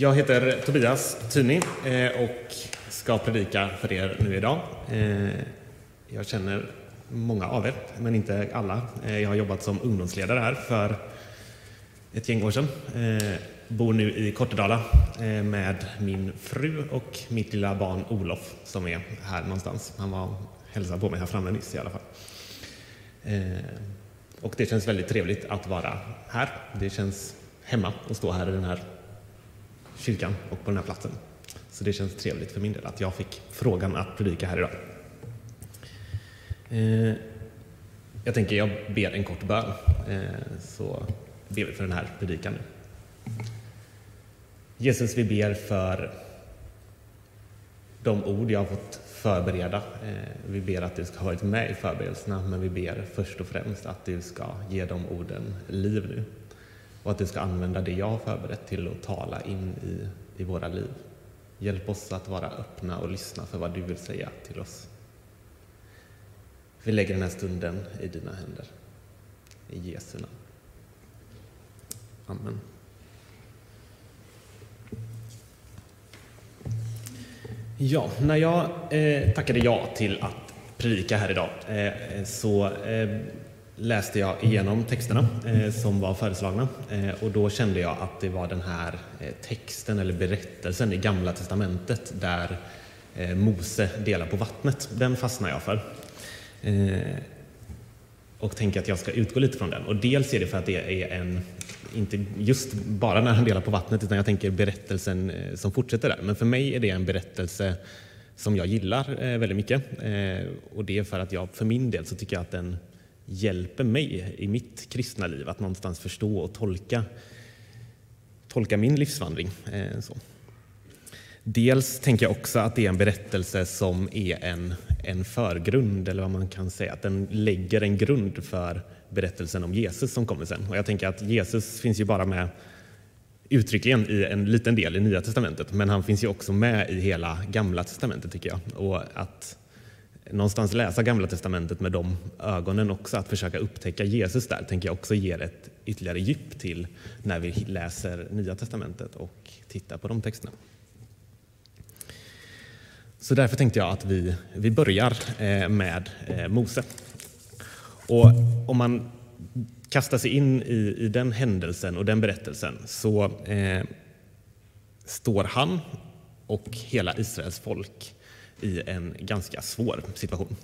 Jag heter Tobias Tyni eh, och ska predika för er nu idag. Eh, jag känner många av er, men inte alla. Eh, jag har jobbat som ungdomsledare här för ett gäng år sedan. Bor nu i Kortedala med min fru och mitt lilla barn Olof som är här någonstans. Han var hälsade på mig här framme nyss i alla fall. Och det känns väldigt trevligt att vara här. Det känns hemma att stå här i den här kyrkan och på den här platsen. Så det känns trevligt för min del att jag fick frågan att predika här idag. Eh, jag tänker jag ber en kort bön, eh, så ber vi för den här predikan nu. Jesus, vi ber för de ord jag har fått förbereda. Eh, vi ber att du ska ha varit med i förberedelserna, men vi ber först och främst att du ska ge de orden liv nu och att du ska använda det jag har förberett till att tala in i, i våra liv. Hjälp oss att vara öppna och lyssna för vad du vill säga till oss. Vi lägger den här stunden i dina händer. I Jesu namn. Amen. Ja, när jag eh, tackade ja till att predika här idag eh, så eh, läste jag igenom texterna eh, som var föreslagna eh, och då kände jag att det var den här eh, texten eller berättelsen i Gamla testamentet där eh, Mose delar på vattnet. Den fastnar jag för. Eh, och tänker att jag ska utgå lite från den. Och dels är det för att det är en, inte just bara när han delar på vattnet, utan jag tänker berättelsen eh, som fortsätter där. Men för mig är det en berättelse som jag gillar eh, väldigt mycket. Eh, och det är för att jag, för min del så tycker jag att den hjälper mig i mitt kristna liv att någonstans förstå och tolka, tolka min livsvandring. Eh, så. Dels tänker jag också att det är en berättelse som är en, en förgrund, eller vad man kan säga, att den lägger en grund för berättelsen om Jesus som kommer sen. Och jag tänker att Jesus finns ju bara med uttryckligen i en liten del i Nya Testamentet, men han finns ju också med i hela Gamla Testamentet tycker jag. Och att någonstans läsa Gamla Testamentet med de ögonen också, att försöka upptäcka Jesus där, tänker jag också ger ett ytterligare djup till när vi läser Nya Testamentet och tittar på de texterna. Så därför tänkte jag att vi, vi börjar eh, med eh, Mose. Och om man kastar sig in i, i den händelsen och den berättelsen så eh, står han och hela Israels folk i en ganska svår situation.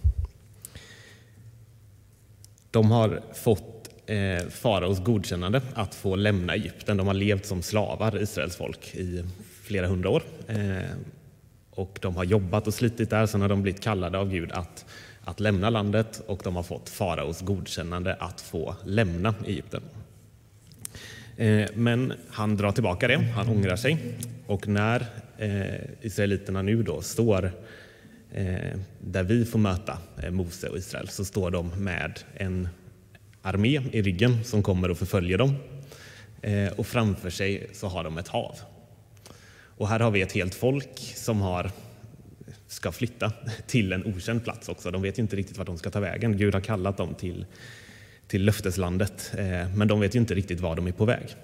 De har fått eh, faraos godkännande att få lämna Egypten. De har levt som slavar, Israels folk, i flera hundra år. Eh, och de har jobbat och slitit där, sen har de blivit kallade av Gud att, att lämna landet och de har fått faraos godkännande att få lämna Egypten. Eh, men han drar tillbaka det, han ångrar sig och när eh, israeliterna nu då står Eh, där vi får möta eh, Mose och Israel så står de med en armé i ryggen som kommer och förföljer dem. Eh, och framför sig så har de ett hav. Och här har vi ett helt folk som har, ska flytta till en okänd plats också. De vet inte riktigt vart de ska ta vägen. Gud har kallat dem till, till löfteslandet, eh, men de vet inte riktigt var de är på väg.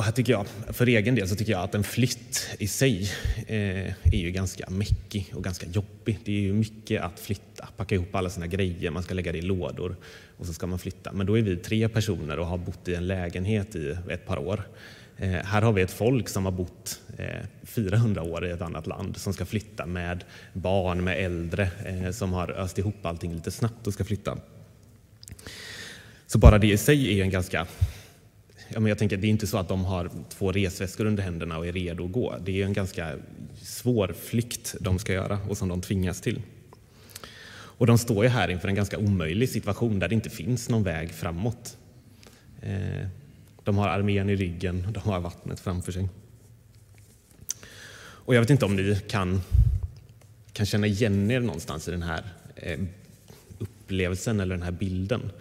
Och här tycker jag, för egen del så tycker jag att en flytt i sig eh, är ju ganska mäckig och ganska jobbig. Det är ju mycket att flytta, packa ihop alla sina grejer, man ska lägga det i lådor och så ska man flytta. Men då är vi tre personer och har bott i en lägenhet i ett par år. Eh, här har vi ett folk som har bott eh, 400 år i ett annat land som ska flytta med barn, med äldre eh, som har öst ihop allting lite snabbt och ska flytta. Så bara det i sig är en ganska ja, men jag tänker, det är inte så att de har två resväskor under händerna och är redo att gå. Det är en ganska svår flykt de ska göra och som de tvingas till. Och de står ju här inför en ganska omöjlig situation där det inte finns någon väg framåt. Eh, de har armén i ryggen, de har vattnet framför sig. Och jag vet inte om ni kan, kan känna igen er någonstans i den här eh, upplevelsen eller den här bilden.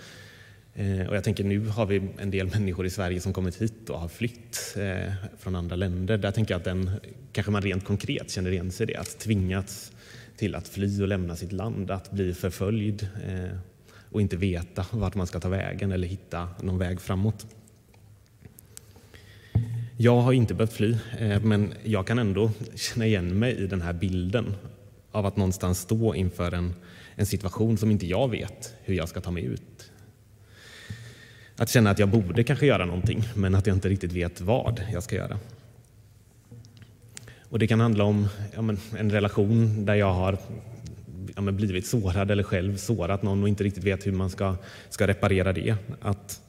Eh, och jag tänker nu har vi en del människor i Sverige som kommit hit och har flytt eh, från andra länder. Där tänker jag att den, kanske man rent konkret känner igen sig i det. Att tvingats till att fly och lämna sitt land, att bli förföljd eh, och inte veta vart man ska ta vägen eller hitta någon väg framåt. Jag har inte behövt fly, men jag kan ändå känna igen mig i den här bilden av att någonstans stå inför en, en situation som inte jag vet hur jag ska ta mig ut. Att känna att jag borde kanske göra någonting, men att jag inte riktigt vet vad jag ska göra. Och Det kan handla om ja, men, en relation där jag har ja, men, blivit sårad eller själv sårat någon och inte riktigt vet hur man ska, ska reparera det. Att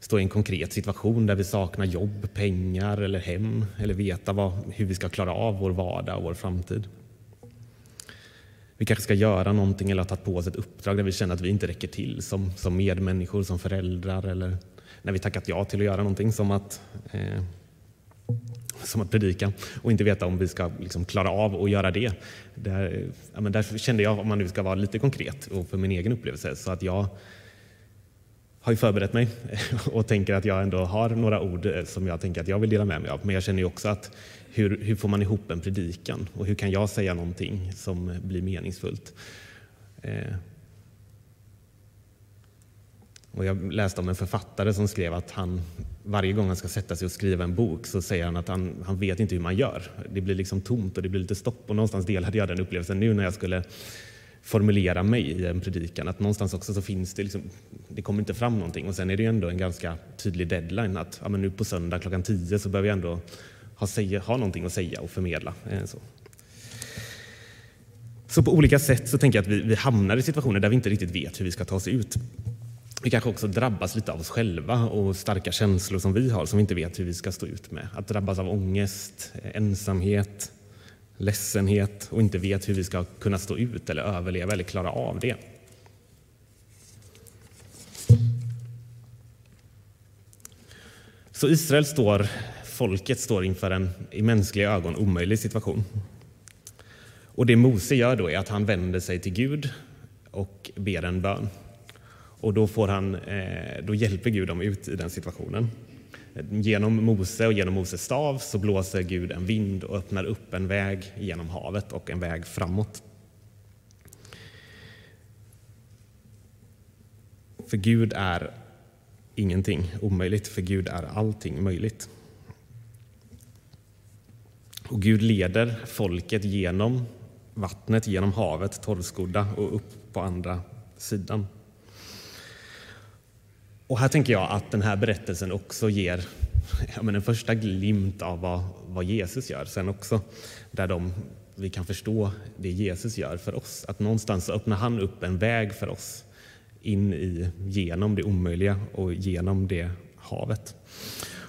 stå i en konkret situation där vi saknar jobb, pengar eller hem eller veta vad, hur vi ska klara av vår vardag och vår framtid. Vi kanske ska göra någonting eller ha tagit på oss ett uppdrag där vi känner att vi inte räcker till som, som medmänniskor, som föräldrar eller när vi tackat ja till att göra någonting som att, eh, som att predika och inte veta om vi ska liksom klara av att göra det. Där, ja, men där kände jag, om man nu ska vara lite konkret och för min egen upplevelse, så att jag har ju förberett mig och tänker att jag ändå har några ord eh, som jag tänker att jag vill dela med mig av. Men jag känner ju också att hur, hur får man ihop en predikan och hur kan jag säga någonting som blir meningsfullt? Eh. Och jag läste om en författare som skrev att han varje gång han ska sätta sig och skriva en bok så säger han att han, han vet inte hur man gör. Det blir liksom tomt och det blir lite stopp. Och någonstans delade jag den upplevelsen nu när jag skulle formulera mig i en predikan. Att någonstans också så finns det, liksom, det kommer inte fram någonting. Och sen är det ju ändå en ganska tydlig deadline att ja, men nu på söndag klockan tio så behöver jag ändå ha, säga, ha någonting att säga och förmedla. Eh, så. så på olika sätt så tänker jag att vi, vi hamnar i situationer där vi inte riktigt vet hur vi ska ta oss ut. Vi kanske också drabbas lite av oss själva och starka känslor som vi har som vi inte vet hur vi ska stå ut med. Att drabbas av ångest, ensamhet, ledsenhet och inte vet hur vi ska kunna stå ut eller överleva eller klara av det. Så Israel står, folket står inför en i mänskliga ögon omöjlig situation. Och det Mose gör då är att han vänder sig till Gud och ber en bön. Och då, får han, eh, då hjälper Gud dem ut i den situationen. Genom Mose och genom Moses stav så blåser Gud en vind och öppnar upp en väg genom havet och en väg framåt. För Gud är ingenting omöjligt, för Gud är allting möjligt. Och Gud leder folket genom vattnet, genom havet, torrskodda och upp på andra sidan. Och här tänker jag att den här berättelsen också ger ja, men en första glimt av vad, vad Jesus gör. Sen också där de, vi kan förstå det Jesus gör för oss. Att någonstans öppnar han upp en väg för oss in i, genom det omöjliga och genom det havet.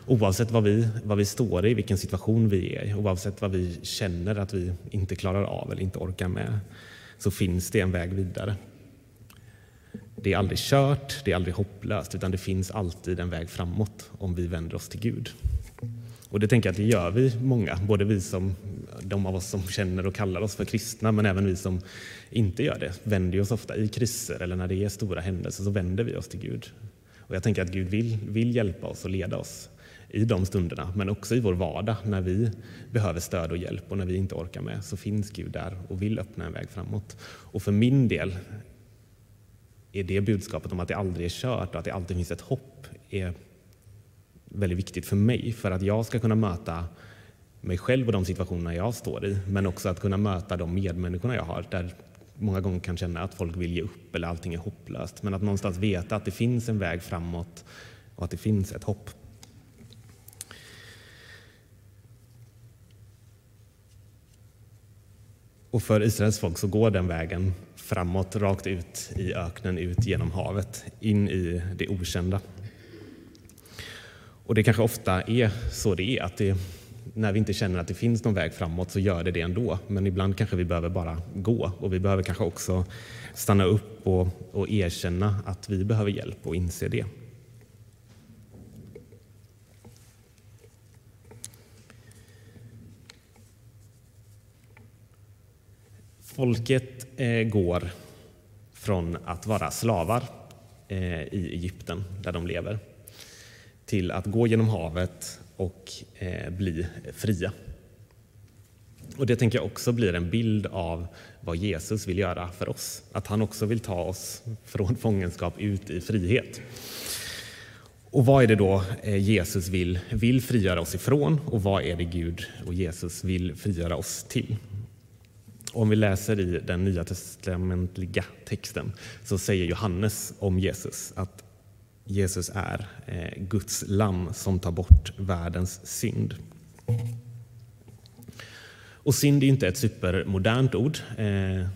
Oavsett vad vi, vad vi står i, vilken situation vi är i, oavsett vad vi känner att vi inte klarar av eller inte orkar med, så finns det en väg vidare. Det är aldrig kört, det är aldrig hopplöst, utan det finns alltid en väg framåt om vi vänder oss till Gud. Och det tänker jag att det gör vi många, både vi som, de av oss som känner och kallar oss för kristna, men även vi som inte gör det, vänder oss ofta i kriser eller när det är stora händelser så vänder vi oss till Gud. Och jag tänker att Gud vill, vill hjälpa oss och leda oss i de stunderna, men också i vår vardag när vi behöver stöd och hjälp och när vi inte orkar med så finns Gud där och vill öppna en väg framåt. Och för min del är det budskapet om att det aldrig är kört och att det alltid finns ett hopp är väldigt viktigt för mig för att jag ska kunna möta mig själv och de situationer jag står i men också att kunna möta de medmänniskorna jag har där många gånger kan känna att folk vill ge upp eller allting är hopplöst men att någonstans veta att det finns en väg framåt och att det finns ett hopp. Och för Israels folk så går den vägen framåt, rakt ut i öknen, ut genom havet, in i det okända. Och det kanske ofta är så det är, att det, när vi inte känner att det finns någon väg framåt så gör det det ändå. Men ibland kanske vi behöver bara gå och vi behöver kanske också stanna upp och, och erkänna att vi behöver hjälp och inse det. Folket eh, går från att vara slavar eh, i Egypten, där de lever, till att gå genom havet och eh, bli fria. Och Det tänker jag också blir en bild av vad Jesus vill göra för oss. Att han också vill ta oss från fångenskap ut i frihet. Och vad är det då Jesus vill, vill frigöra oss ifrån och vad är det Gud och Jesus vill frigöra oss till? Om vi läser i den nya testamentliga texten så säger Johannes om Jesus att Jesus är eh, Guds lamm som tar bort världens synd. Och synd är inte ett supermodernt ord. Eh,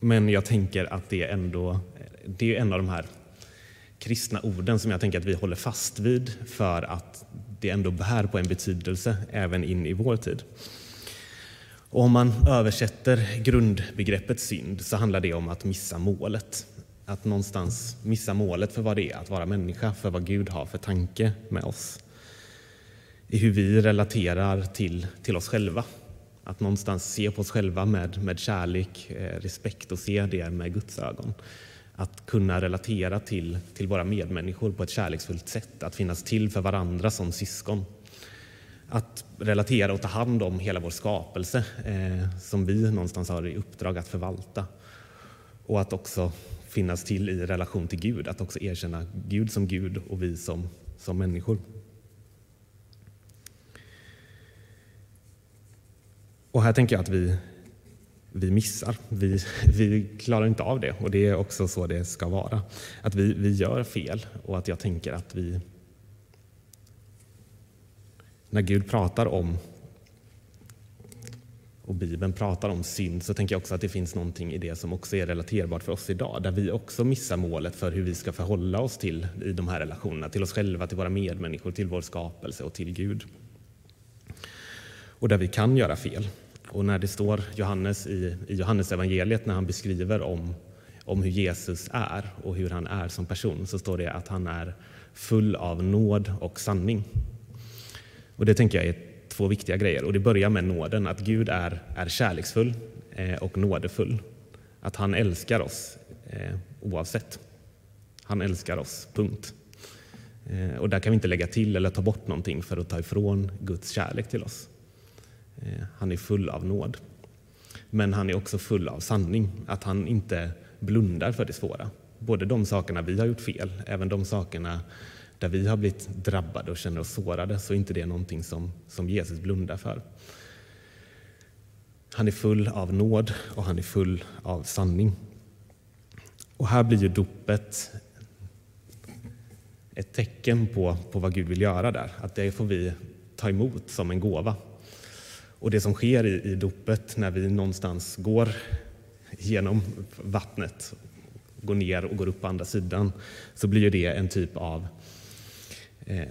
men jag tänker att det är ändå det är en av de här kristna orden som jag tänker att vi håller fast vid för att det ändå bär på en betydelse även in i vår tid. Och om man översätter grundbegreppet synd så handlar det om att missa målet. Att någonstans missa målet för vad det är att vara människa, för vad Gud har för tanke med oss. I hur vi relaterar till, till oss själva. Att någonstans se på oss själva med, med kärlek, eh, respekt och se det med Guds ögon. Att kunna relatera till, till våra medmänniskor på ett kärleksfullt sätt. Att finnas till för varandra som syskon. Att relatera och ta hand om hela vår skapelse eh, som vi någonstans har i uppdrag att förvalta. Och att också finnas till i relation till Gud, att också erkänna Gud som Gud och vi som, som människor. Och här tänker jag att vi, vi missar. Vi, vi klarar inte av det och det är också så det ska vara. Att vi, vi gör fel och att jag tänker att vi... När Gud pratar om och Bibeln pratar om synd så tänker jag också att det finns någonting i det som också är relaterbart för oss idag, där vi också missar målet för hur vi ska förhålla oss till i de här relationerna, till oss själva, till våra medmänniskor, till vår skapelse och till Gud. Och där vi kan göra fel. Och när det står Johannes i, i Johannes evangeliet när han beskriver om, om hur Jesus är och hur han är som person så står det att han är full av nåd och sanning. Och det tänker jag är två viktiga grejer. Och Det börjar med nåden, att Gud är, är kärleksfull eh, och nådefull. Att han älskar oss eh, oavsett. Han älskar oss, punkt. Eh, och där kan vi inte lägga till eller ta bort någonting för att ta ifrån Guds kärlek till oss. Han är full av nåd. Men han är också full av sanning, att han inte blundar för det svåra. Både de sakerna vi har gjort fel, även de sakerna där vi har blivit drabbade och känner oss sårade, så är inte det någonting som, som Jesus blundar för. Han är full av nåd och han är full av sanning. Och här blir ju dopet ett tecken på, på vad Gud vill göra där. Att det får vi ta emot som en gåva. Och det som sker i, i dopet när vi någonstans går genom vattnet, går ner och går upp på andra sidan, så blir det en typ av eh, Eh,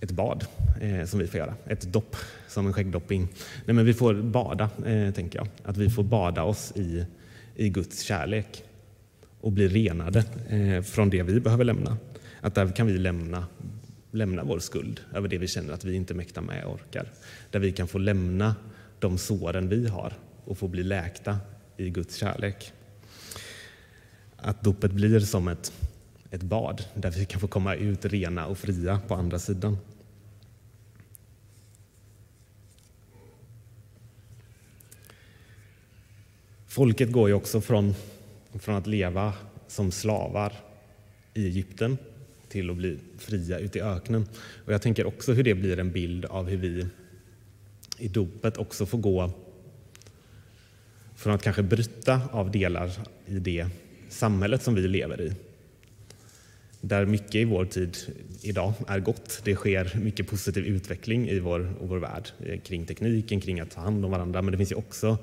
ett bad eh, som vi får göra. Ett dopp, som en skäggdopping. Nej, men vi får bada, eh, tänker jag. Att vi får bada oss i, i Guds kärlek och bli renade eh, från det vi behöver lämna. Att där kan vi lämna lämna vår skuld över det vi känner att vi inte mäktar med och orkar. Där vi kan få lämna de såren vi har och få bli läkta i Guds kärlek. Att dopet blir som ett, ett bad där vi kan få komma ut rena och fria på andra sidan. Folket går ju också från, från att leva som slavar i Egypten till att bli fria ute i öknen. Och jag tänker också hur det blir en bild av hur vi i dopet också får gå från att kanske bryta av delar i det samhället som vi lever i. Där mycket i vår tid idag är gott. Det sker mycket positiv utveckling i vår, i vår värld eh, kring tekniken, kring att ta hand om varandra. Men det finns ju också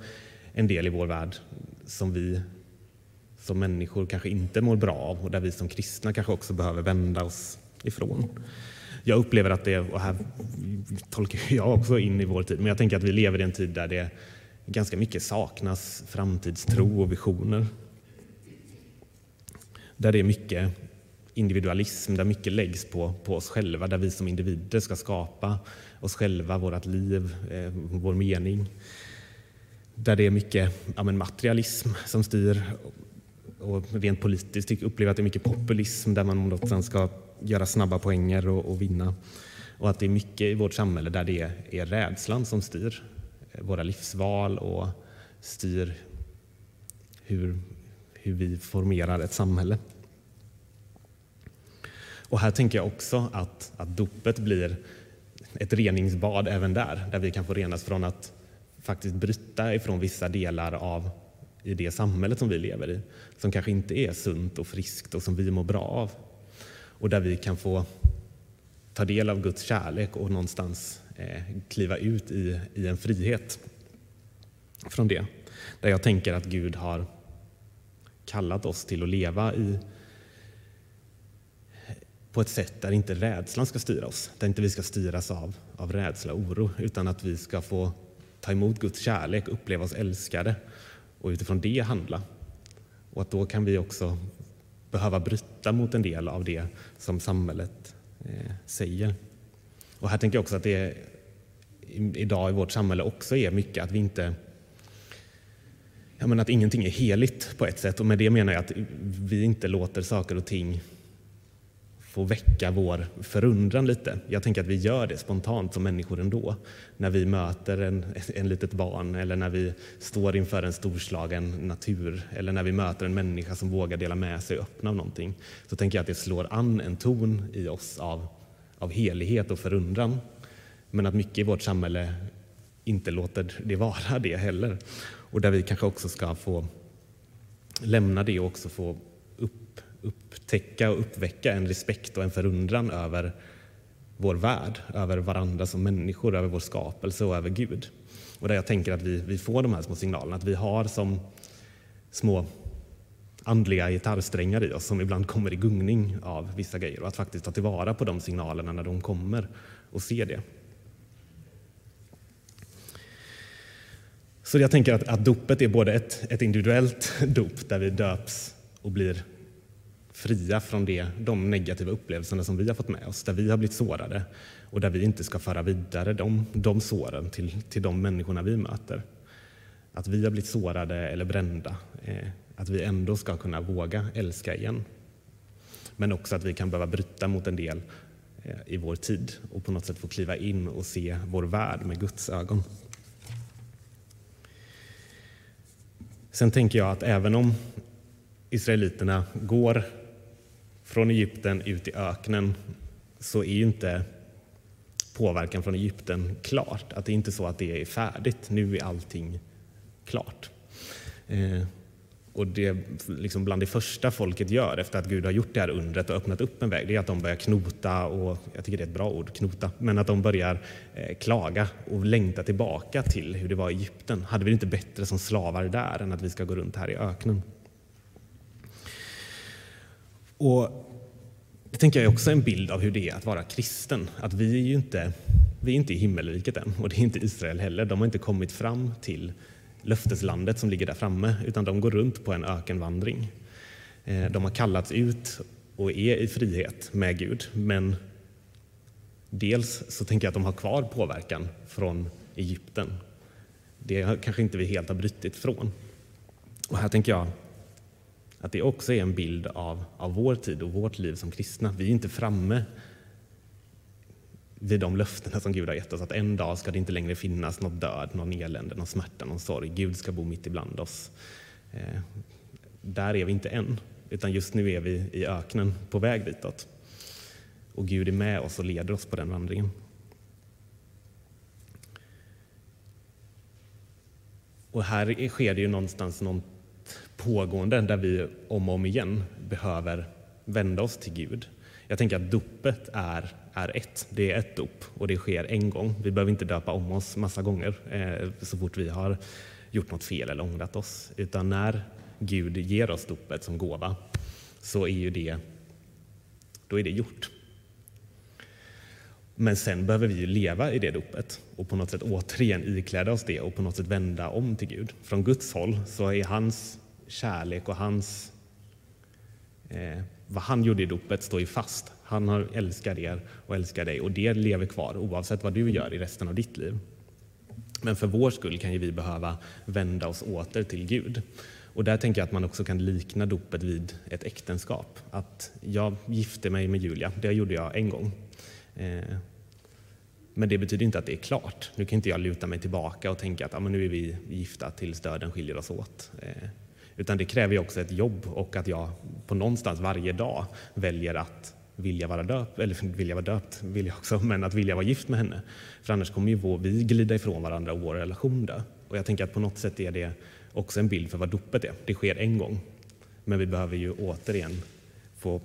en del i vår värld som vi som människor kanske inte mår bra av och där vi som kristna kanske också behöver vända oss ifrån. Jag upplever att det, och här tolkar jag också in i vår tid, men jag tänker att vi lever i en tid där det ganska mycket saknas framtidstro och visioner. Där det är mycket individualism, där mycket läggs på, på oss själva, där vi som individer ska skapa oss själva, vårt liv, eh, vår mening. Där det är mycket ja, materialism som styr och rent politiskt upplever jag att det är mycket populism där man sen ska göra snabba poänger och, och, vinna. Och att det är mycket i vårt samhälle där det är, är rädslan som styr eh, våra livsval och styr hur, hur vi formerar ett samhälle. Och här tänker jag också att, att dopet blir ett reningsbad även där, där vi kan få renas från att faktiskt bryta ifrån vissa delar av i det samhället som vi lever i, som kanske inte är sunt och friskt och som vi mår bra av. Och där vi kan få ta del av Guds kärlek och någonstans eh, kliva ut i, i en frihet från det. Där jag tänker att Gud har kallat oss till att leva i på ett sätt där inte rädslan ska styra oss, där inte vi ska styras av, av rädsla och oro, utan att vi ska få ta emot Guds kärlek, uppleva oss älskade och utifrån det handla. Och att då kan vi också behöva bryta mot en del av det som samhället eh, säger. Och här tänker jag också att det idag i vårt samhälle också är mycket att vi inte jag menar att ingenting är heligt på ett sätt och med det menar jag att vi inte låter saker och ting få väcka vår förundran lite. Jag tänker att vi gör det spontant som människor ändå. När vi möter en, en litet barn eller när vi står inför en storslagen natur eller när vi möter en människa som vågar dela med sig och öppna av någonting. Så tänker jag att det slår an en ton i oss av, av helighet och förundran. Men att mycket i vårt samhälle inte låter det vara det heller. Och där vi kanske också ska få lämna det och också få upptäcka och uppväcka en respekt och en förundran över vår värld, över varandra som människor, över vår skapelse och över Gud. Och där jag tänker att vi, vi får de här små signalerna, att vi har som små andliga gitarrsträngar i oss som ibland kommer i gungning av vissa grejer och att faktiskt ta tillvara på de signalerna när de kommer och se det. Så jag tänker att, att dopet är både ett, ett individuellt dop där vi döps och blir fria från det, de negativa upplevelserna som vi har fått med oss, där vi har blivit sårade och där vi inte ska föra vidare de, de såren till, till de människorna vi möter. Att vi har blivit sårade eller brända, eh, att vi ändå ska kunna våga älska igen. Men också att vi kan behöva bryta mot en del eh, i vår tid och på något sätt få kliva in och se vår värld med Guds ögon. Sen tänker jag att även om israeliterna går från Egypten ut i öknen så är ju inte påverkan från Egypten klart. Att det är inte så att det är färdigt. Nu är allting klart. Eh, och det liksom bland det första folket gör efter att Gud har gjort det här undret och öppnat upp en väg, det är att de börjar knota, och jag tycker det är ett bra ord, knota, men att de börjar eh, klaga och längta tillbaka till hur det var i Egypten. Hade vi det inte bättre som slavar där än att vi ska gå runt här i öknen? Och det tänker jag är också en bild av hur det är att vara kristen. Att vi är ju inte, vi är inte i himmelriket än och det är inte Israel heller. De har inte kommit fram till löfteslandet som ligger där framme, utan de går runt på en ökenvandring. Eh, de har kallats ut och är i frihet med Gud, men dels så tänker jag att de har kvar påverkan från Egypten. Det kanske inte vi helt har brutit från. Och här tänker jag att det också är en bild av, av vår tid och vårt liv som kristna. Vi är inte framme vid de löftena som Gud har gett oss, att en dag ska det inte längre finnas något död, någon elände, någon smärta, någon sorg. Gud ska bo mitt ibland oss. Eh, där är vi inte än, utan just nu är vi i öknen på väg ditåt. Och Gud är med oss och leder oss på den vandringen. Och här sker det ju någonstans något pågående där vi om och om igen behöver vända oss till Gud. Jag tänker att dopet är är ett. Det är ett dop och det sker en gång. Vi behöver inte döpa om oss massa gånger eh, så fort vi har gjort något fel eller ångrat oss. Utan när Gud ger oss dopet som gåva så är ju det, då är det gjort. Men sen behöver vi leva i det dopet och på något sätt återigen ikläda oss det och på något sätt vända om till Gud. Från Guds håll så är hans kärlek och hans eh, vad han gjorde i dopet står ju fast. Han har älskar er och älskar dig och det lever kvar oavsett vad du gör i resten av ditt liv. Men för vår skull kan ju vi behöva vända oss åter till Gud. Och där tänker jag att man också kan likna dopet vid ett äktenskap. Att jag gifte mig med Julia, det gjorde jag en gång. Eh, men det betyder inte att det är klart. Nu kan inte jag luta mig tillbaka och tänka att ja, men nu är vi gifta tills döden skiljer oss åt. Eh, utan det kräver ju också ett jobb och att jag på någonstans varje dag väljer att vilja vara döpt, eller vilja vara döpt vill jag också, men att vilja vara gift med henne. För annars kommer ju vår, vi glida ifrån varandra och vår relation dö. Och jag tänker att på något sätt är det också en bild för vad dopet är. Det sker en gång, men vi behöver ju återigen få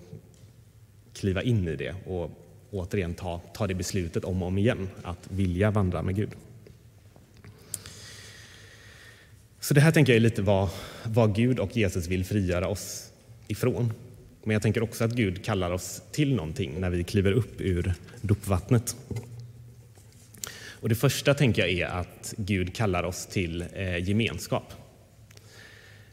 kliva in i det och återigen ta, ta det beslutet om och om igen att vilja vandra med Gud. Så det här tänker jag är lite vad, vad Gud och Jesus vill frigöra oss ifrån. Men jag tänker också att Gud kallar oss till någonting när vi kliver upp ur dopvattnet. Och det första tänker jag är att Gud kallar oss till eh, gemenskap.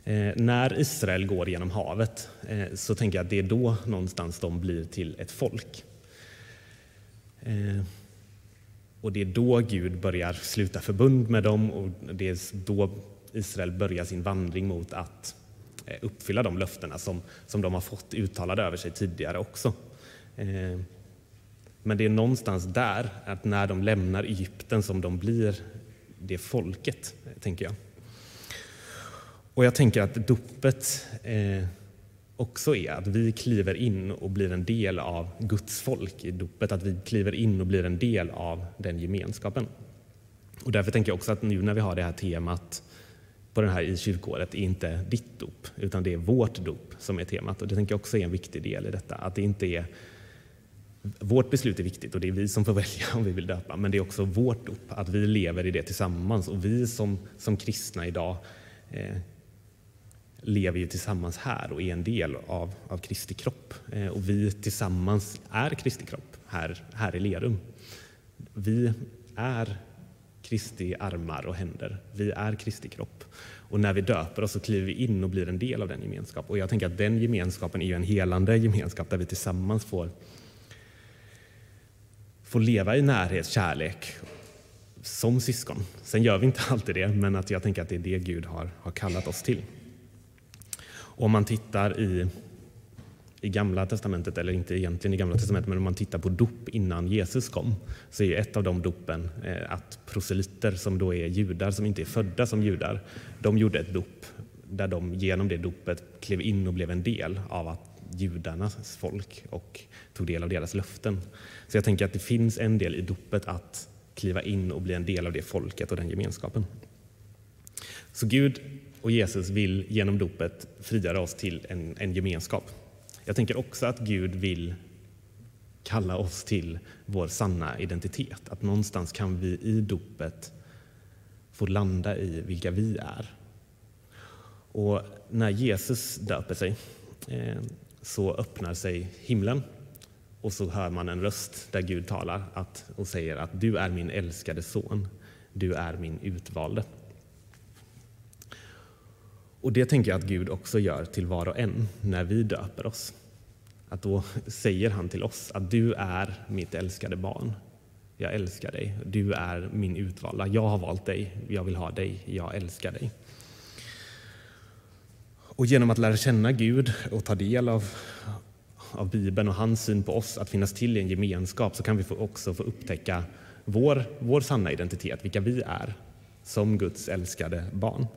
Eh, när Israel går genom havet eh, så tänker jag att det är då någonstans de blir till ett folk. Eh, och det är då Gud börjar sluta förbund med dem och det är då Israel börjar sin vandring mot att eh, uppfylla de löftena som, som de har fått uttalade över sig tidigare också. Eh, men det är någonstans där, att när de lämnar Egypten, som de blir det folket, tänker jag. Och jag tänker att dopet eh, också är att vi kliver in och blir en del av Guds folk i dopet, att vi kliver in och blir en del av den gemenskapen. Och därför tänker jag också att nu när vi har det här temat på den här i kyrkåret är inte ditt dop, utan det är vårt dop som är temat. Och det tänker jag också är en viktig del i detta, att det inte är vårt beslut är viktigt och det är vi som får välja om vi vill döpa, men det är också vårt dop, att vi lever i det tillsammans. Och vi som, som kristna idag eh, lever ju tillsammans här och är en del av, av Kristi kropp. Eh, och vi tillsammans är Kristi kropp här, här i Lerum. Vi är Kristi armar och händer. Vi är Kristi kropp. Och när vi döper oss så kliver vi in och blir en del av den gemenskapen. Och jag tänker att den gemenskapen är en helande gemenskap där vi tillsammans får, får leva i närhet, kärlek som syskon. Sen gör vi inte alltid det, men att jag tänker att det är det Gud har, har kallat oss till. Och om man tittar i, i Gamla testamentet, eller inte egentligen i Gamla testamentet, men om man tittar på dop innan Jesus kom, så är ett av de dopen eh, att proselyter, som då är judar som inte är födda som judar, de gjorde ett dop där de genom det dopet klev in och blev en del av att judarnas folk och tog del av deras löften. Så jag tänker att det finns en del i dopet att kliva in och bli en del av det folket och den gemenskapen. Så Gud och Jesus vill genom dopet frigöra oss till en, en gemenskap. Jag tänker också att Gud vill kalla oss till vår sanna identitet. Att någonstans kan vi i dopet få landa i vilka vi är. Och när Jesus döper sig eh, så öppnar sig himlen och så hör man en röst där Gud talar att, och säger att du är min älskade son, du är min utvalde. Och det tänker jag att Gud också gör till var och en när vi döper oss. Att då säger han till oss att du är mitt älskade barn. Jag älskar dig. Du är min utvalda. Jag har valt dig. Jag vill ha dig. Jag älskar dig. Och genom att lära känna Gud och ta del av, av Bibeln och hans syn på oss, att finnas till i en gemenskap, så kan vi också få upptäcka vår, vår sanna identitet, vilka vi är som Guds älskade barn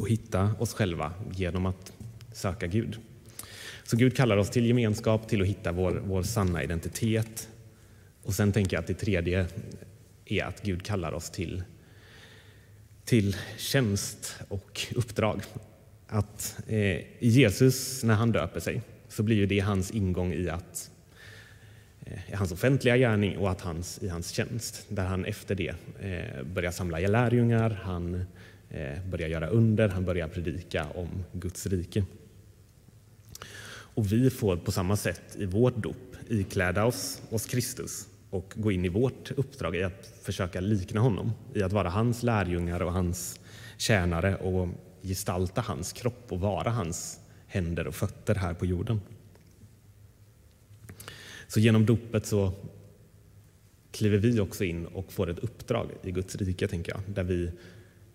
och hitta oss själva genom att söka Gud. Så Gud kallar oss till gemenskap, till att hitta vår, vår sanna identitet. Och sen tänker jag att det tredje är att Gud kallar oss till, till tjänst och uppdrag. Att eh, Jesus, när han döper sig, så blir ju det hans ingång i att eh, hans offentliga gärning och att hans, i hans tjänst, där han efter det eh, börjar samla lärjungar, han Eh, Eh, börjar göra under, han börjar predika om Guds rike. Och vi får på samma sätt i vårt dop ikläda oss, oss Kristus och gå in i vårt uppdrag i att försöka likna honom, i att vara hans lärjungar och hans tjänare och gestalta hans kropp och vara hans händer och fötter här på jorden. Så genom dopet så kliver vi också in och får ett uppdrag i Guds rike, tänker jag, där vi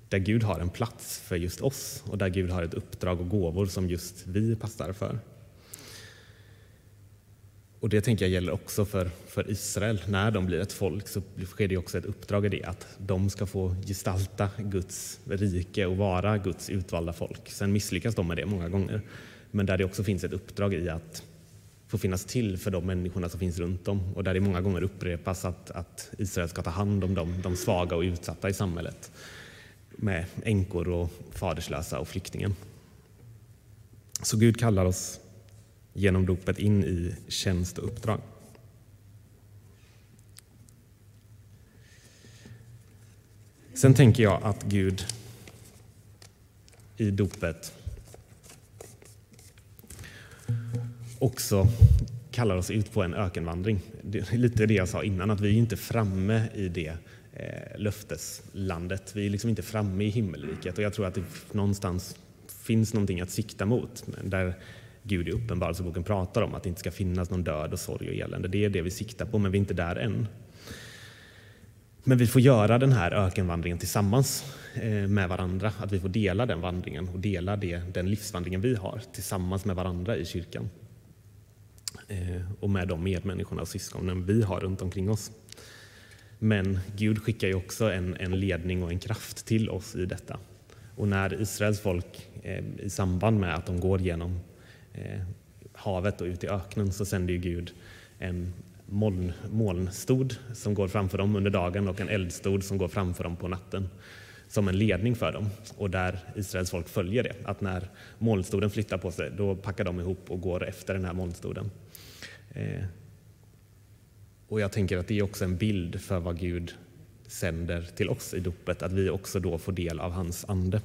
där Gud har en plats för just oss och där Gud har ett uppdrag och gåvor som just vi passar för. Och Det tänker jag gäller också för, för Israel. När de blir ett folk så sker det också ett uppdrag i det att de ska få gestalta Guds rike och vara Guds utvalda folk. Sen misslyckas de med det många gånger. Men där det också finns ett uppdrag i att få finnas till för de människorna som finns runt om och där det många gånger upprepas att, att Israel ska ta hand om dem, de svaga och utsatta i samhället med änkor och faderslösa och flyktingen. Så Gud kallar oss genom dopet in i tjänst och uppdrag. Sen tänker jag att Gud i dopet också kallar oss ut på en ökenvandring. Det är lite det jag sa innan, att vi är inte framme i det eh, löfteslandet. Vi är liksom inte framme i himmelriket och jag tror att det någonstans finns någonting att sikta mot där Gud i Uppenbarelseboken pratar om att det inte ska finnas någon död och sorg och elände. Det är det vi siktar på, men vi är inte där än. Men vi får göra den här ökenvandringen tillsammans eh, med varandra. Att vi får dela den vandringen och dela det, den livsvandringen vi har tillsammans med varandra i kyrkan. Eh, och med de medmänniskorna och syskonen vi har runt omkring oss. Men Gud skickar ju också en, en ledning och en kraft till oss i detta. Och när Israels folk eh, i samband med att de går genom eh, havet och ut i öknen så sänder ju Gud en moln, molnstod som går framför dem under dagen och en eldstod som går framför dem på natten som en ledning för dem och där Israels folk följer det. Att när molnstoden flyttar på sig då packar de ihop och går efter den här molnstoden. Eh, och jag tänker att det är också en bild för vad Gud sänder till oss i dopet, att vi också då får del av hans ande.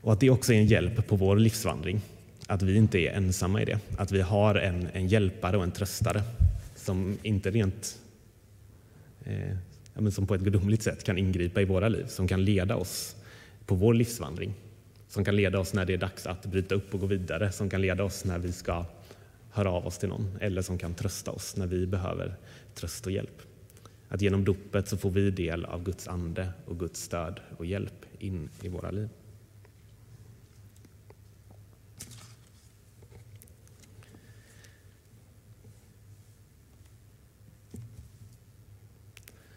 Och att det också är en hjälp på vår livsvandring att vi inte är ensamma i det. Att vi har en, en hjälpare och en tröstare som inte rent eh, men som på ett gudomligt sätt kan ingripa i våra liv, som kan leda oss på vår livsvandring. Som kan leda oss när det är dags att bryta upp och gå vidare, som kan leda oss när vi ska höra av oss till någon eller som kan trösta oss när vi behöver tröst och hjälp. Att genom dopet så får vi del av Guds ande och Guds stöd och hjälp in i våra liv.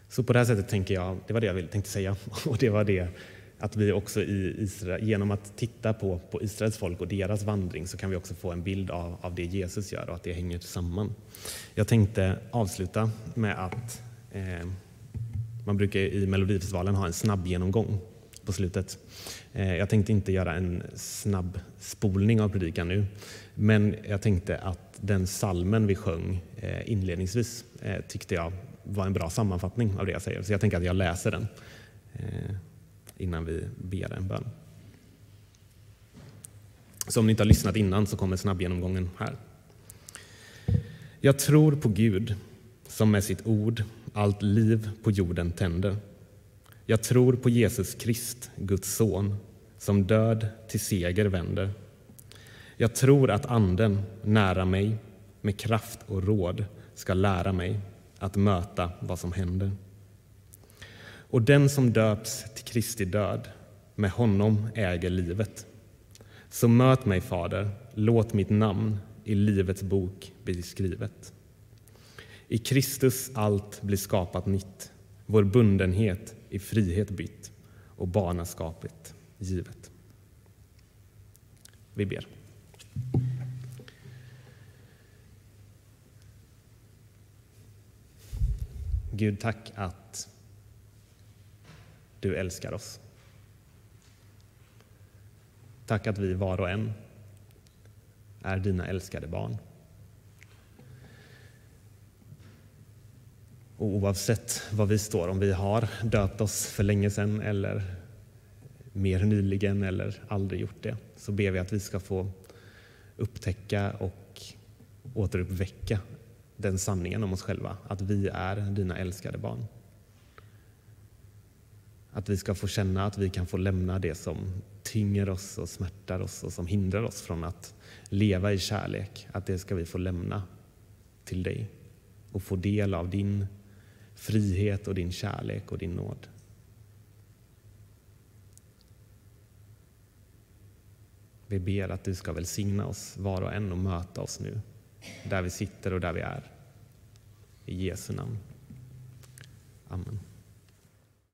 Så på det här sättet tänker jag, det var det jag tänkte säga, och det var det att vi också i Israel, genom att titta på, på Israels folk och deras vandring så kan vi också få en bild av, av det Jesus gör och att det hänger samman. Jag tänkte avsluta med att eh, man brukar i Melodifestivalen ha en snabb genomgång på slutet. Eh, jag tänkte inte göra en snabb spolning av predikan nu, men jag tänkte att den salmen vi sjöng eh, inledningsvis eh, tyckte jag var en bra sammanfattning av det jag säger. Så jag tänker att jag läser den eh, innan vi ber en bön. Så om ni inte har lyssnat innan så kommer snabbgenomgången här. Jag tror på Gud som med sitt ord allt liv på jorden tänder. Jag tror på Jesus Krist, Guds son, som död till seger vänder. Jag tror att Anden nära mig med kraft och råd ska lära mig att möta vad som händer. Och den som döps till Kristi död, med honom äger livet. Så möt mig, Fader, låt mitt namn i Livets bok bli skrivet. I Kristus allt blir skapat nytt, vår bundenhet i frihet bytt och barnaskapet givet. Vi ber. Gud, tack att du älskar oss. Tack att vi var och en är dina älskade barn. Och oavsett var vi står, om vi har döpt oss för länge sedan eller mer nyligen eller aldrig gjort det, så ber vi att vi ska få upptäcka och återuppväcka den sanningen om oss själva, att vi är dina älskade barn. Att vi ska få känna att vi kan få lämna det som tynger oss och smärtar oss och som hindrar oss från att leva i kärlek. Att det ska vi få lämna till dig och få del av din frihet och din kärlek och din nåd. Vi ber att du ska välsigna oss var och en och möta oss nu där vi sitter och där vi är. I Jesu namn. Amen.